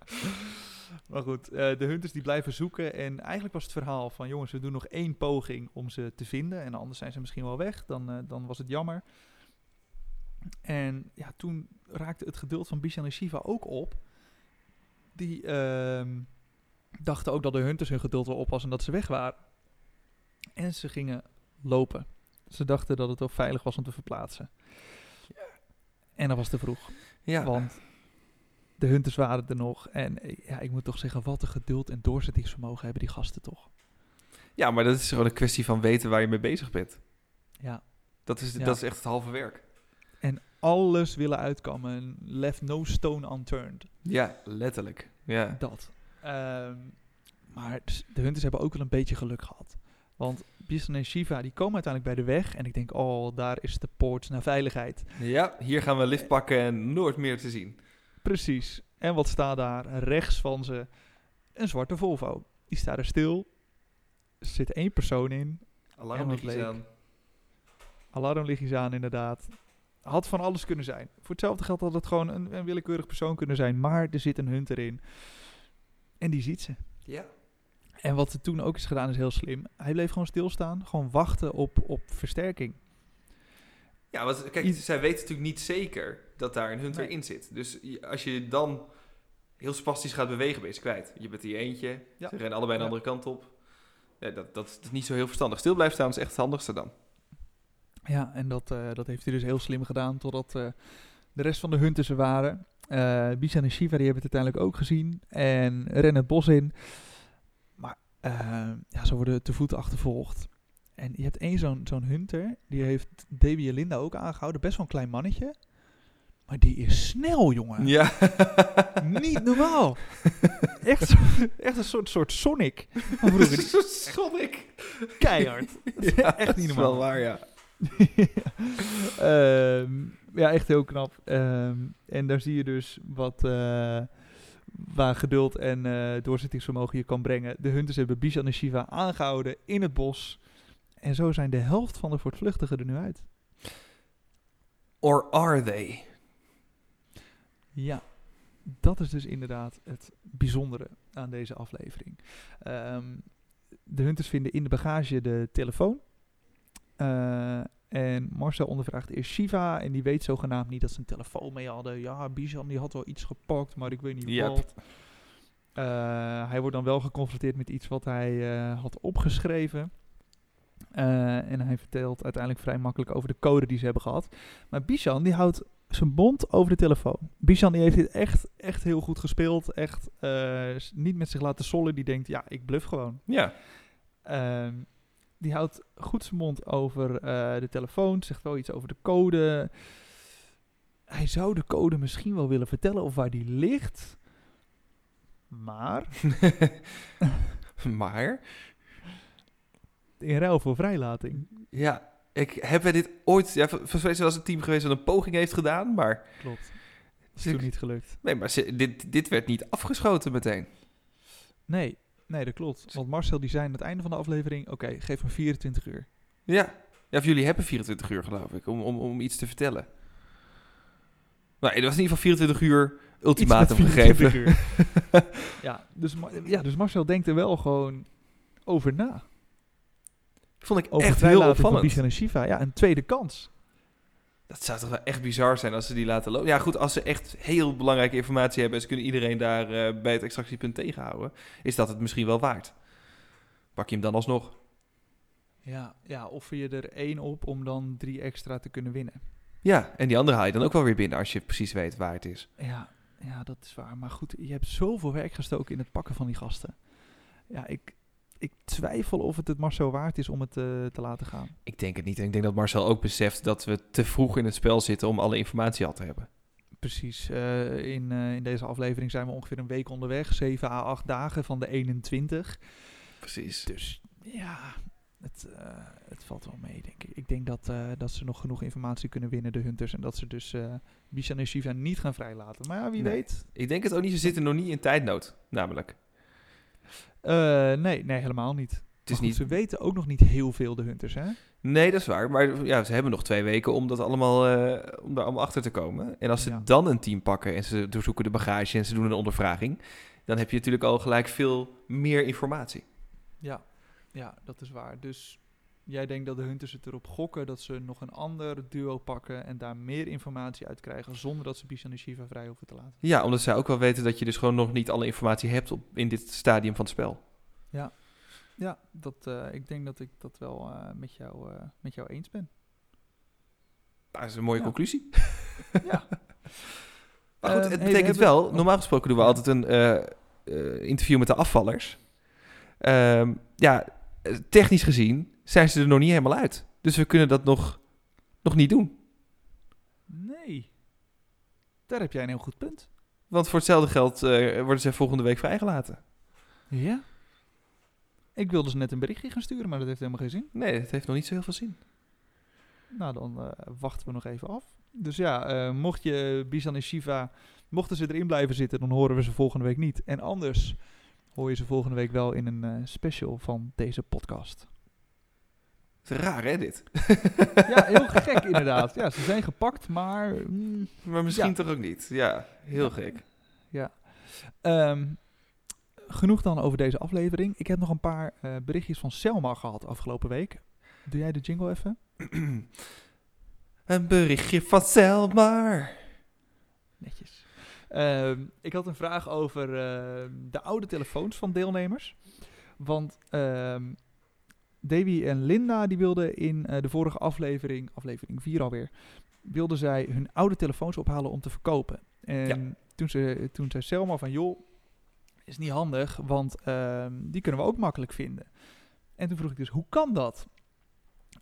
Maar goed, eh, de hunters die blijven zoeken. En eigenlijk was het verhaal van... jongens, we doen nog één poging om ze te vinden. En anders zijn ze misschien wel weg. Dan, eh, dan was het jammer. En ja, toen raakte het geduld van Bishan en Shiva ook op. Die ehm, dachten ook dat de hunters hun geduld wel op was en dat ze weg waren. En ze gingen lopen. Ze dachten dat het wel veilig was om te verplaatsen. En dat was te vroeg. Ja. Want de hunters waren er nog. En ja, ik moet toch zeggen, wat een geduld en doorzettingsvermogen hebben die gasten toch. ja, maar dat is gewoon een kwestie van weten waar je mee bezig bent. Ja. Dat is, Ja. dat is echt het halve werk. En alles willen uitkomen. Left no stone unturned. Ja, letterlijk. Ja. Dat. Ehm, maar s- de hunters hebben ook wel een beetje geluk gehad. Want Bison en Shiva die komen uiteindelijk bij de weg. En ik denk, oh, daar is de poort naar veiligheid. ja, hier gaan we lift pakken en nooit meer te zien. Precies. En wat staat daar? Rechts van ze een zwarte Volvo. Die staat er stil. Er zit één persoon in. Alarmlichtjes leuk. aan. Alarmlichtjes aan, inderdaad. Had van alles kunnen zijn. Voor hetzelfde geld had het gewoon een, een willekeurig persoon kunnen zijn. Maar er zit een hunter in. En die ziet ze. Ja. En wat er toen ook is gedaan is heel slim. Hij bleef gewoon stilstaan. Gewoon wachten op, op versterking. Ja, want kijk, I- zij weten natuurlijk niet zeker dat daar een hunter Nee. in zit. Dus als je dan heel spastisch gaat bewegen, ben je ze kwijt. Je bent hier eentje, Ja. ze rennen allebei de Ja. andere kant op. Ja, dat, dat is niet zo heel verstandig. Stil blijven staan is echt het handigste dan. Ja, en dat, eh, dat heeft hij dus heel slim gedaan totdat eh, de rest van de hunters er waren. Bishan en Shiva die hebben het uiteindelijk ook gezien en rennen het bos in. Maar ja, ze worden te voet achtervolgd. En je hebt één zo'n zo'n hunter, die heeft Davy en Linda ook aangehouden. Best wel een klein mannetje. Maar die is snel, jongen. Ja. Niet normaal. echt, echt een soort, soort Sonic. Zo schom ik. Keihard. Ja, echt niet dat is normaal. wel waar, ja. Ehm, ja, echt heel knap. Ehm, en daar zie je dus wat eh, waar geduld en eh, doorzettingsvermogen je kan brengen. De hunters hebben Bishan en Shiva aangehouden in het bos. En zo zijn de helft van de voortvluchtigen er nu uit. Or are they? Ja, dat is dus inderdaad het bijzondere aan deze aflevering. Ehm, de hunters vinden in de bagage de telefoon. Eh, en Marcel ondervraagt eerst Shiva en die weet zogenaamd niet dat ze een telefoon mee hadden. Ja, Bijan die had wel iets gepakt, maar ik weet niet Yep. wat. Eh, hij wordt dan wel geconfronteerd met iets wat hij eh, had opgeschreven. Eh, en hij vertelt uiteindelijk vrij makkelijk over de code die ze hebben gehad. Maar Bishan die houdt zijn mond over de telefoon. Bishan die heeft dit echt, echt heel goed gespeeld. Echt eh, niet met zich laten sollen. Die denkt, ja, ik bluff gewoon. Ja. Ehm, die houdt goed zijn mond over eh, de telefoon. Zegt wel iets over de code. Hij zou de code misschien wel willen vertellen of waar die ligt. Maar maar, in ruil voor vrijlating. ja, ik heb dit ooit... Ja, er wel eens een team geweest dat een poging heeft gedaan, maar... Klopt. Dat is Dus toen niet gelukt. Nee, maar ze- dit, dit werd niet afgeschoten meteen. Nee, nee, dat klopt. Want Marcel die zei aan het einde van de aflevering... Oké, geef hem 24 uur. Ja. Ja, of jullie hebben 24 uur, geloof ik, om, om, om iets te vertellen. Nou, er was in ieder geval 24 uur ultimatum gegeven. 24 uur. ja, dus, ja, dus Marcel denkt er wel gewoon over na. Vond ik Over echt heel opvallend. En Shiva. Ja, een tweede kans. Dat zou toch wel echt bizar zijn als ze die laten lopen. Ja, goed, als ze echt heel belangrijke informatie hebben en ze kunnen iedereen daar eh, bij het extractiepunt tegenhouden, is dat het misschien wel waard. Pak je hem dan alsnog? Ja, ja, offer je er één op om dan drie extra te kunnen winnen. Ja, en die andere haal je dan ook wel weer binnen als je precies weet waar het is. Ja, ja, dat is waar. Maar goed, je hebt zoveel werk gestoken in het pakken van die gasten. Ja, ik, ik twijfel of het het Marcel waard is om het eh, te laten gaan. Ik denk het niet. En ik denk dat Marcel ook beseft dat we te vroeg in het spel zitten om alle informatie al te hebben. Precies. eh, in, eh, in deze aflevering zijn we ongeveer een week onderweg. 7 à 8 dagen van de 21. Precies. Dus ja, het, het valt wel mee, denk ik. Ik denk dat, dat ze nog genoeg informatie kunnen winnen, de Hunters. En dat ze dus eh Bishan en Shiva niet gaan vrijlaten. Maar ja, wie Nee. weet. Ik denk het ook niet. Ze zitten nog niet in tijdnood, namelijk. Eh, nee, nee, helemaal niet. Het Maar is goed, niet... Ze weten ook nog niet heel veel, de Hunters, hè? Nee, dat is waar. Maar ja, ze hebben nog twee weken om, dat allemaal, eh, om daar allemaal achter te komen. En als ze Ja. dan een team pakken en ze doorzoeken de bagage en ze doen een ondervraging, dan heb je natuurlijk al gelijk veel meer informatie. Ja, ja, dat is waar. Dus jij denkt dat de Hunters het erop gokken dat ze nog een ander duo pakken en daar meer informatie uit krijgen zonder dat ze Bishan en Shiva vrij hoeven te laten. Ja, omdat zij ook wel weten dat je dus gewoon nog niet alle informatie hebt op, in dit stadium van het spel. Ja, dat, eh, ik denk dat ik dat wel eh, met, jou, eh, met jou eens ben. Nou, dat is een mooie Ja. conclusie. Ja. Maar goed, het hey, betekent hebben- wel, normaal gesproken doen we Ja. altijd een interview met de afvallers. Ehm, ja, technisch gezien zijn ze er nog niet helemaal uit. Dus we kunnen dat nog, nog niet doen. Nee. Daar heb jij een heel goed punt. Want voor hetzelfde geld eh, worden ze volgende week vrijgelaten. Ja. Ik wilde ze net een berichtje gaan sturen, maar dat heeft helemaal geen zin. Nee, dat heeft nog niet zo heel veel zin. Nou, dan eh, wachten we nog even af. Dus ja, eh, mocht je Bisan en Shiva, mochten ze erin blijven zitten, dan horen we ze volgende week niet. En anders hoor je ze volgende week wel in een special van deze podcast. Het is raar, hè, dit? Ja, heel gek inderdaad. Ja, ze zijn gepakt, maar... mm, Maar misschien Ja. toch ook niet. Ja, heel Ja. gek. Ja. Ehm, genoeg dan over deze aflevering. Ik heb nog een paar eh, berichtjes van Selma gehad afgelopen week. Doe jij de jingle even? een berichtje van Selmar. Netjes. Ehm, ik had een vraag over ehm, de oude telefoons van deelnemers. Want Davy en Linda die wilden in eh, de vorige aflevering, aflevering 4 alweer, wilden zij hun oude telefoons ophalen om te verkopen. En toen, ze, toen zei Selma van, joh, is niet handig, want ehm, die kunnen we ook makkelijk vinden. En toen vroeg ik dus, hoe kan dat?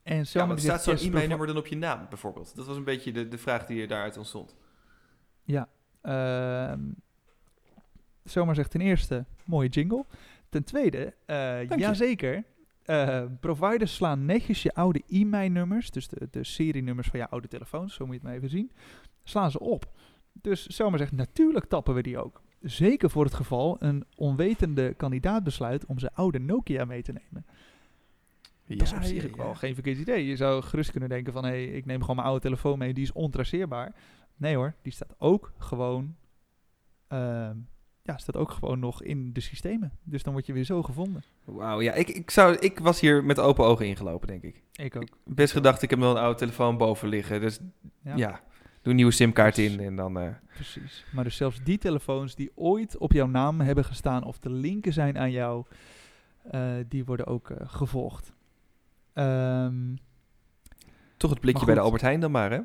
En Ja, Selma maar die staat zo'n e-mailnummer dan op je naam, bijvoorbeeld? Dat was een beetje de, de vraag die daaruit ontstond. Ja. ehm zomaar zegt ten eerste, mooie jingle. Ten tweede, je. jazeker. Eh, providers slaan netjes je oude e-mailnummers, dus de, de serienummers van je oude telefoons, zo moet je het maar even zien, slaan ze op. Dus zomaar zegt, natuurlijk tappen we die ook. Zeker voor het geval een onwetende kandidaat besluit om zijn oude Nokia mee te nemen. Ja, dat is op zich ja. wel geen verkeerd idee. Je zou gerust kunnen denken van, hé, hey, ik neem gewoon mijn oude telefoon mee, die is ontraceerbaar. Nee hoor, die staat ook gewoon, ehm, ja, staat ook gewoon nog in de systemen. Dus dan word je weer zo gevonden. Wauw, ja, ik, ik, zou, ik was hier met open ogen ingelopen, denk ik. Ik ook. Best gedacht, ik heb nog een oude telefoon boven liggen. Dus Ja, ja, doe een nieuwe simkaart in en dan... eh, precies. Maar dus zelfs die telefoons die ooit op jouw naam hebben gestaan of te linken zijn aan jou, eh, die worden ook eh, gevolgd. Ehm, toch het blikje bij de. Albert Heijn dan maar, hè?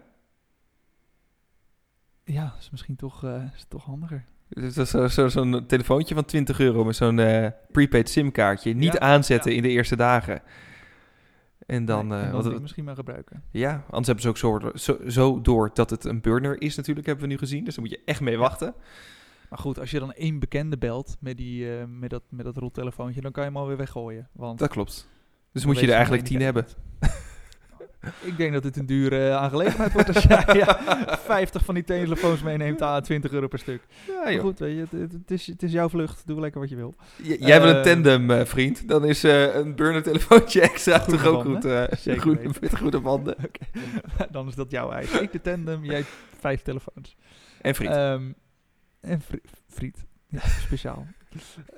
ja, is misschien toch, is toch handiger. Dus is zo- zo- zo'n telefoontje van 20 euro met zo'n eh, prepaid simkaartje. Niet Ja, aanzetten ja. in de eerste dagen. En dan... Nee, eh, wat- die misschien maar gebruiken. ja, anders hebben ze ook zo, zo, zo door dat het een burner is natuurlijk, hebben we nu gezien. Dus daar moet je echt mee wachten. Maar goed, als je dan één bekende belt met, die, eh, met, dat, met dat rottelefoontje, dan kan je hem alweer weggooien. Want Dat klopt. Dus moet je er eigenlijk 10 hebben. Ik denk dat dit een dure eh, aangelegenheid wordt als jij ja, 50 van die telefoons meeneemt aan 20 euro per stuk. Ja, joh. goed, weet je, het, is, het is jouw vlucht. Doe lekker wat je wil. J- jij wil een Eh, tandem, eh, vriend. Dan is een burner telefoontje extra toch ook goed. Zeker weten. met goede banden. dan is dat jouw eigen. Ik de tandem, jij vijf telefoons. En friet. Ehm, en fri- friet. Ja, speciaal.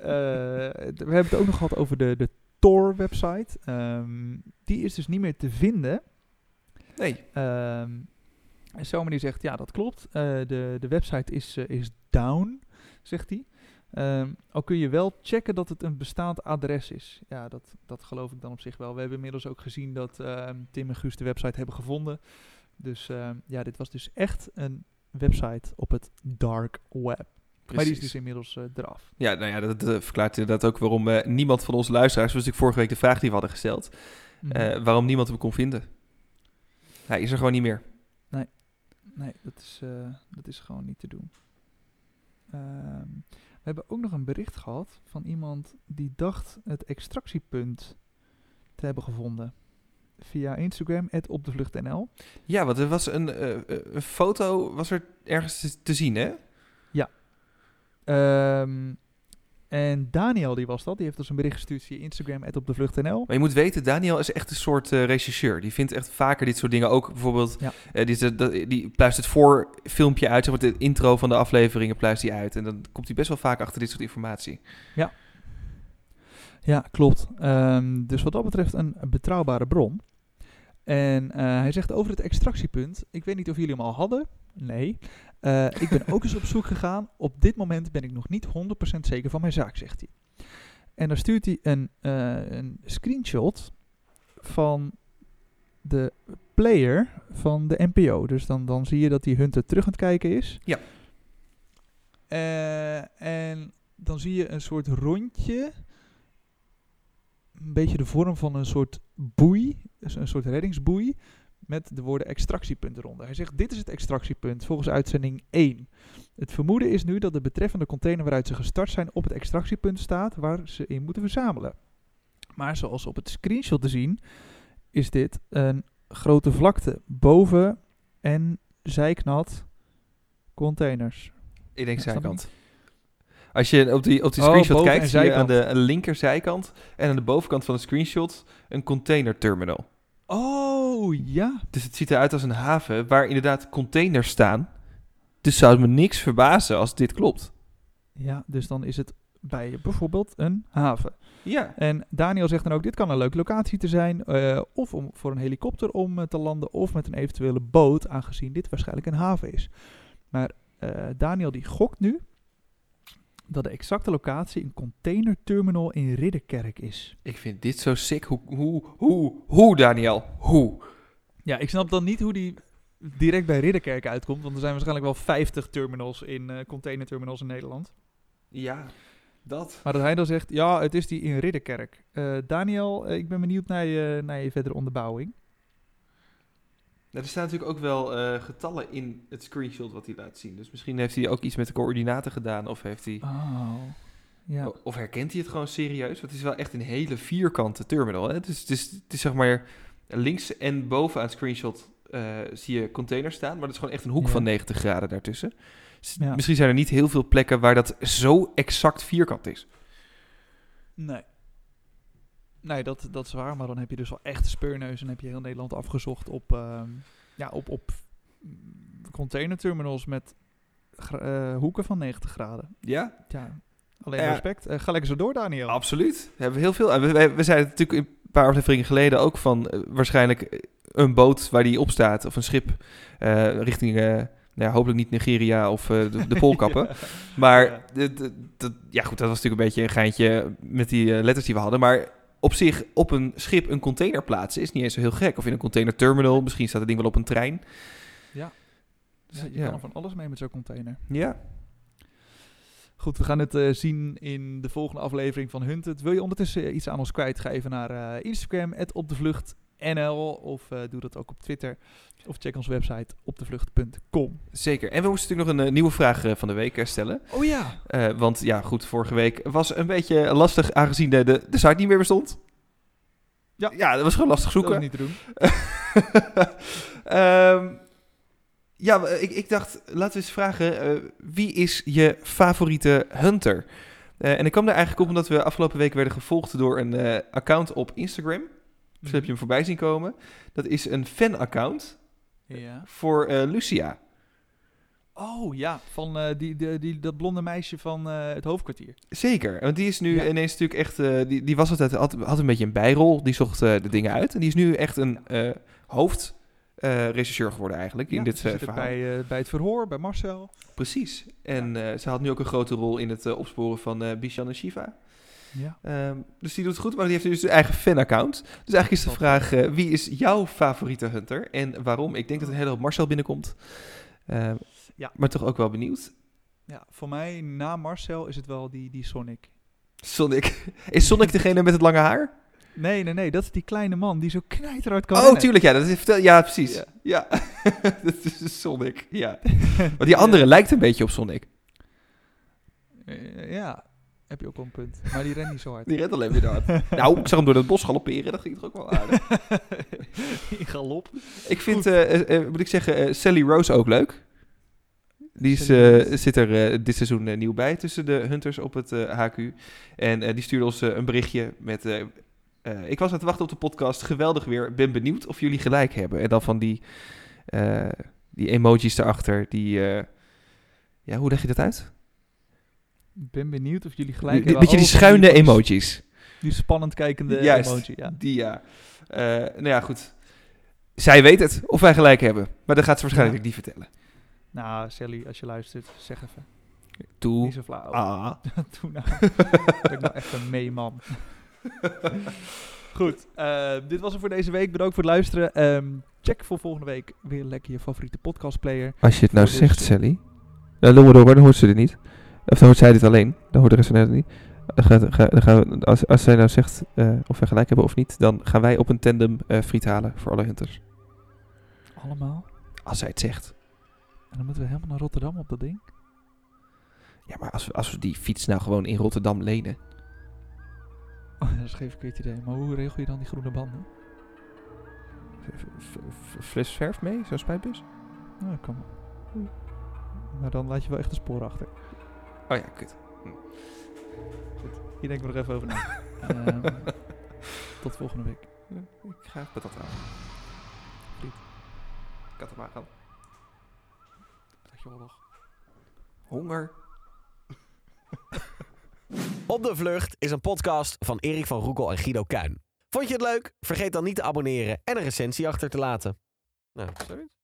We hebben het ook nog gehad over de, de Tor-website. Ehm, die is dus niet meer te vinden. nee. Ehm en Selma die zegt, ja, dat klopt. Eh, de, de website is, eh, is down, zegt hij. Ehm, al kun je wel checken dat het een bestaand adres is. Ja, dat, dat geloof ik dan op zich wel. We hebben inmiddels ook gezien dat Tim en Guus de website hebben gevonden. Dus ja, dit was dus echt een website op het dark web. Maar die is dus inmiddels eh, eraf. Ja, nou ja, dat eh, verklaart inderdaad ook waarom eh, niemand van onze luisteraars... was natuurlijk vorige week de vraag die we hadden gesteld... Mhm. waarom niemand hem kon vinden. Hij is er gewoon niet meer. Nee, dat is, dat is gewoon niet te doen. Ehm, we hebben ook nog een bericht gehad van iemand die dacht het extractiepunt te hebben gevonden. Via Instagram, op de vlucht.nl. Ja, want er was een, een foto was er ergens te zien, hè? Ehm, en Daniel, die was dat, die heeft ons een bericht gestuurd via Instagram, op de vlucht.nl. Maar je moet weten, Daniel is echt een soort eh regisseur. Die vindt echt vaker dit soort dingen. Ook bijvoorbeeld, Ja. eh, die, dat- die pluist het voor filmpje uit. Zeg maar, de intro van de afleveringen pluist hij uit. En dan komt hij best wel vaak achter dit soort informatie. Ja, klopt. Ehm, dus wat dat betreft een betrouwbare bron. En eh, hij zegt over het extractiepunt. Ik weet niet of jullie hem al hadden. Nee. Eh, ik ben ook eens op zoek gegaan. Op dit moment ben ik nog niet 100% zeker van mijn zaak, zegt hij. En dan stuurt hij een, eh, een screenshot van de player van de NPO. Dus dan, dan zie je dat die Hunter terug aan het kijken is. Ja. Eh, en dan zie je een soort rondje. Een beetje de vorm van een soort boei. Dus een soort reddingsboei. Met de woorden extractiepunt eronder. Hij zegt: Dit is het extractiepunt volgens uitzending 1. Het vermoeden is nu dat de betreffende container waaruit ze gestart zijn op het extractiepunt staat waar ze in moeten verzamelen. Maar zoals op het screenshot te zien, is dit een grote vlakte boven en zijknat containers. Ik denk zijkant. Als je op die, op die Oh, screenshot kijkt, zie je aan de linkerzijkant en aan de bovenkant van de screenshot een containerterminal. Oh ja. Dus het ziet eruit als een haven waar inderdaad containers staan. Dus zou het me niks verbazen als dit klopt. Ja, dus dan is het bij bijvoorbeeld een haven. Ja. En Daniel zegt dan ook, dit kan een leuke locatie te zijn. eh, of om, voor een helikopter om eh, te landen. Of met een eventuele boot, aangezien dit waarschijnlijk een haven is. Maar eh, Daniel die gokt nu dat de exacte locatie een containerterminal in Ridderkerk is. Ik vind dit zo sick. Hoe, hoe, hoe, hoe, Daniel? Hoe? Ja, ik snap dan niet hoe die direct bij Ridderkerk uitkomt, want er zijn waarschijnlijk wel 50 terminals in eh containerterminals in Nederland. Ja, dat. Maar dat hij dan zegt, ja, het is die in Ridderkerk. Eh, Daniel, eh, ik ben benieuwd naar je, naar je verdere onderbouwing. Nou, er staan natuurlijk ook wel eh, getallen in het screenshot wat hij laat zien. Dus misschien heeft hij ook iets met de coördinaten gedaan. Of, heeft hij, Oh, ja. of herkent hij het gewoon serieus? Want het is wel echt een hele vierkante terminal. Hè? Dus het is, het is zeg maar links en boven aan het screenshot eh, zie je containers staan. Maar dat is gewoon echt een hoek Ja. van 90 graden daartussen. Dus Ja. Misschien zijn er niet heel veel plekken waar dat zo exact vierkant is. Nee. Nee, dat, dat is waar. Maar dan heb je dus wel echte speurneus en heb je heel Nederland afgezocht op, ehm, ja, op, op containerterminals met eh, hoeken van 90 graden. Ja, Ja, alleen Ja. respect. Eh, ga lekker zo door, Daniel. Absoluut. Daar hebben we heel veel. We, we, we zeiden natuurlijk een paar afleveringen geleden ook van eh, waarschijnlijk een boot waar die op staat of een schip richting, nou ja, hopelijk niet Nigeria of de, de Poolkappen. Ja. Maar Ja. de- de- dat- ja goed, dat was natuurlijk een beetje een geintje met die letters die we hadden. Maar op zich op een schip een container plaatsen is niet eens zo heel gek. Of in een containerterminal, misschien staat het ding wel op een trein. Ja. Dus, Ja, je ja. kan er van alles mee met zo'n container. Ja, Goed, we gaan het eh, zien in de volgende aflevering van Hunted. Wil je ondertussen eh, iets aan ons kwijtgeven naar eh, Instagram, opdevluchtnl, of eh, doe dat ook op Twitter. Of check onze website opdevlucht.com. zeker. En we moesten natuurlijk nog een eh, nieuwe vraag eh, van de week stellen. Oh ja. Want ja, goed, vorige week was een beetje lastig aangezien de, de, de site niet meer bestond. Ja. ja, dat was gewoon lastig Dat zoeken. niet te doen. Ehm, ja, ik, ik dacht, laten we eens vragen, wie is je favoriete hunter? En ik kwam daar eigenlijk op omdat we afgelopen week werden gevolgd door een account op Instagram. Dus heb je hem voorbij zien komen. Dat is een fan-account Ja. voor eh, Lucia. Oh ja, van eh, die, die, die, dat blonde meisje van eh, het hoofdkwartier. Zeker, want die is nu Ja. ineens natuurlijk echt... die, die was altijd, had, had een beetje een bijrol, die zocht de dingen uit. En die is nu echt een eh hoofdregisseur geworden eigenlijk in dit verhaal. bij, bij het verhoor, bij Marcel. Precies. En ze had nu ook een grote rol in het opsporen van Bishan en Shiva. Ja. Ehm, dus die doet het goed, maar die heeft dus een eigen fan-account. Dus eigenlijk is de vraag, eh, wie is jouw favoriete hunter en waarom? Ik denk dat een hele hoop Marcel binnenkomt. Ehm, Ja. Maar toch ook wel benieuwd. ja, voor mij na Marcel is het wel die, die Sonic. Sonic. Is Sonic degene met het lange haar? Nee, nee, nee, dat is die kleine man die zo knijteruit kan Oh, rennen. tuurlijk, ja. Dat is, ja, precies. Ja. Ja, dat is dus Sonic, ja. Want die andere lijkt een beetje op Sonic. Eh, ja, heb je ook wel een punt. Maar die rent niet zo hard. Die rent alleen weer hard. nou, ik zag hem door het bos galopperen, dat ging toch ook wel aardig. In galop. Ik vind, eh, moet ik zeggen, Sally Rose ook leuk. Die is, zit er dit seizoen nieuw bij tussen de hunters op het HQ. En die stuurde ons een berichtje met... ik was aan het wachten op de podcast. Geweldig weer. Ben benieuwd of jullie gelijk hebben. En dan van die, die emojis erachter. Die, ja, hoe leg je dat uit? Ik ben benieuwd of jullie gelijk hebben. beetje die schuine van die- spannend kijkende Juist, emoji, ja. die ja. Eh, nou ja, goed. Zij weet het, of wij gelijk hebben. Maar dat gaat ze waarschijnlijk niet vertellen. Nou, Sally, als je luistert, zeg even. Toe. Niet zo flauw. Ah. Doe nou. ben ik nou echt een meeman. Goed, eh, dit was het voor deze week. Bedankt voor het luisteren. Ehm, check voor volgende week weer lekker je favoriete podcastplayer. Als je het nou Voor zegt, Sally. Nou, dan hoort ze dit niet. Of dan hoort zij dit alleen. Dan hoort de rest van het niet. Dan gaat- ga- dan gaan we, als, als zij nou zegt eh, of wij gelijk hebben of niet, dan gaan wij op een tandem eh, friet halen voor alle hunters. Allemaal. Als zij het zegt. En dan moeten we helemaal naar Rotterdam op dat ding. Ja, maar als we, als we die fiets nou gewoon in Rotterdam lenen. Oh, dat is geen verkeerd idee. Maar hoe regel je dan die groene banden? Fles verf mee, zo'n spuitbus? Nou, kan wel. Maar dan laat je wel echt een spoor achter. Oh ja, kut. Hier denk ik nog even over na. Ehm, tot volgende week. Ik ga patat halen. Friet. Ik had hem maar gaan. Dat je wel nog. Honger. Op de Vlucht is een podcast van Erik van Roekel en Guido Kuin. Vond je het leuk? Vergeet dan niet te abonneren en een recensie achter te laten. Nou, zoiets.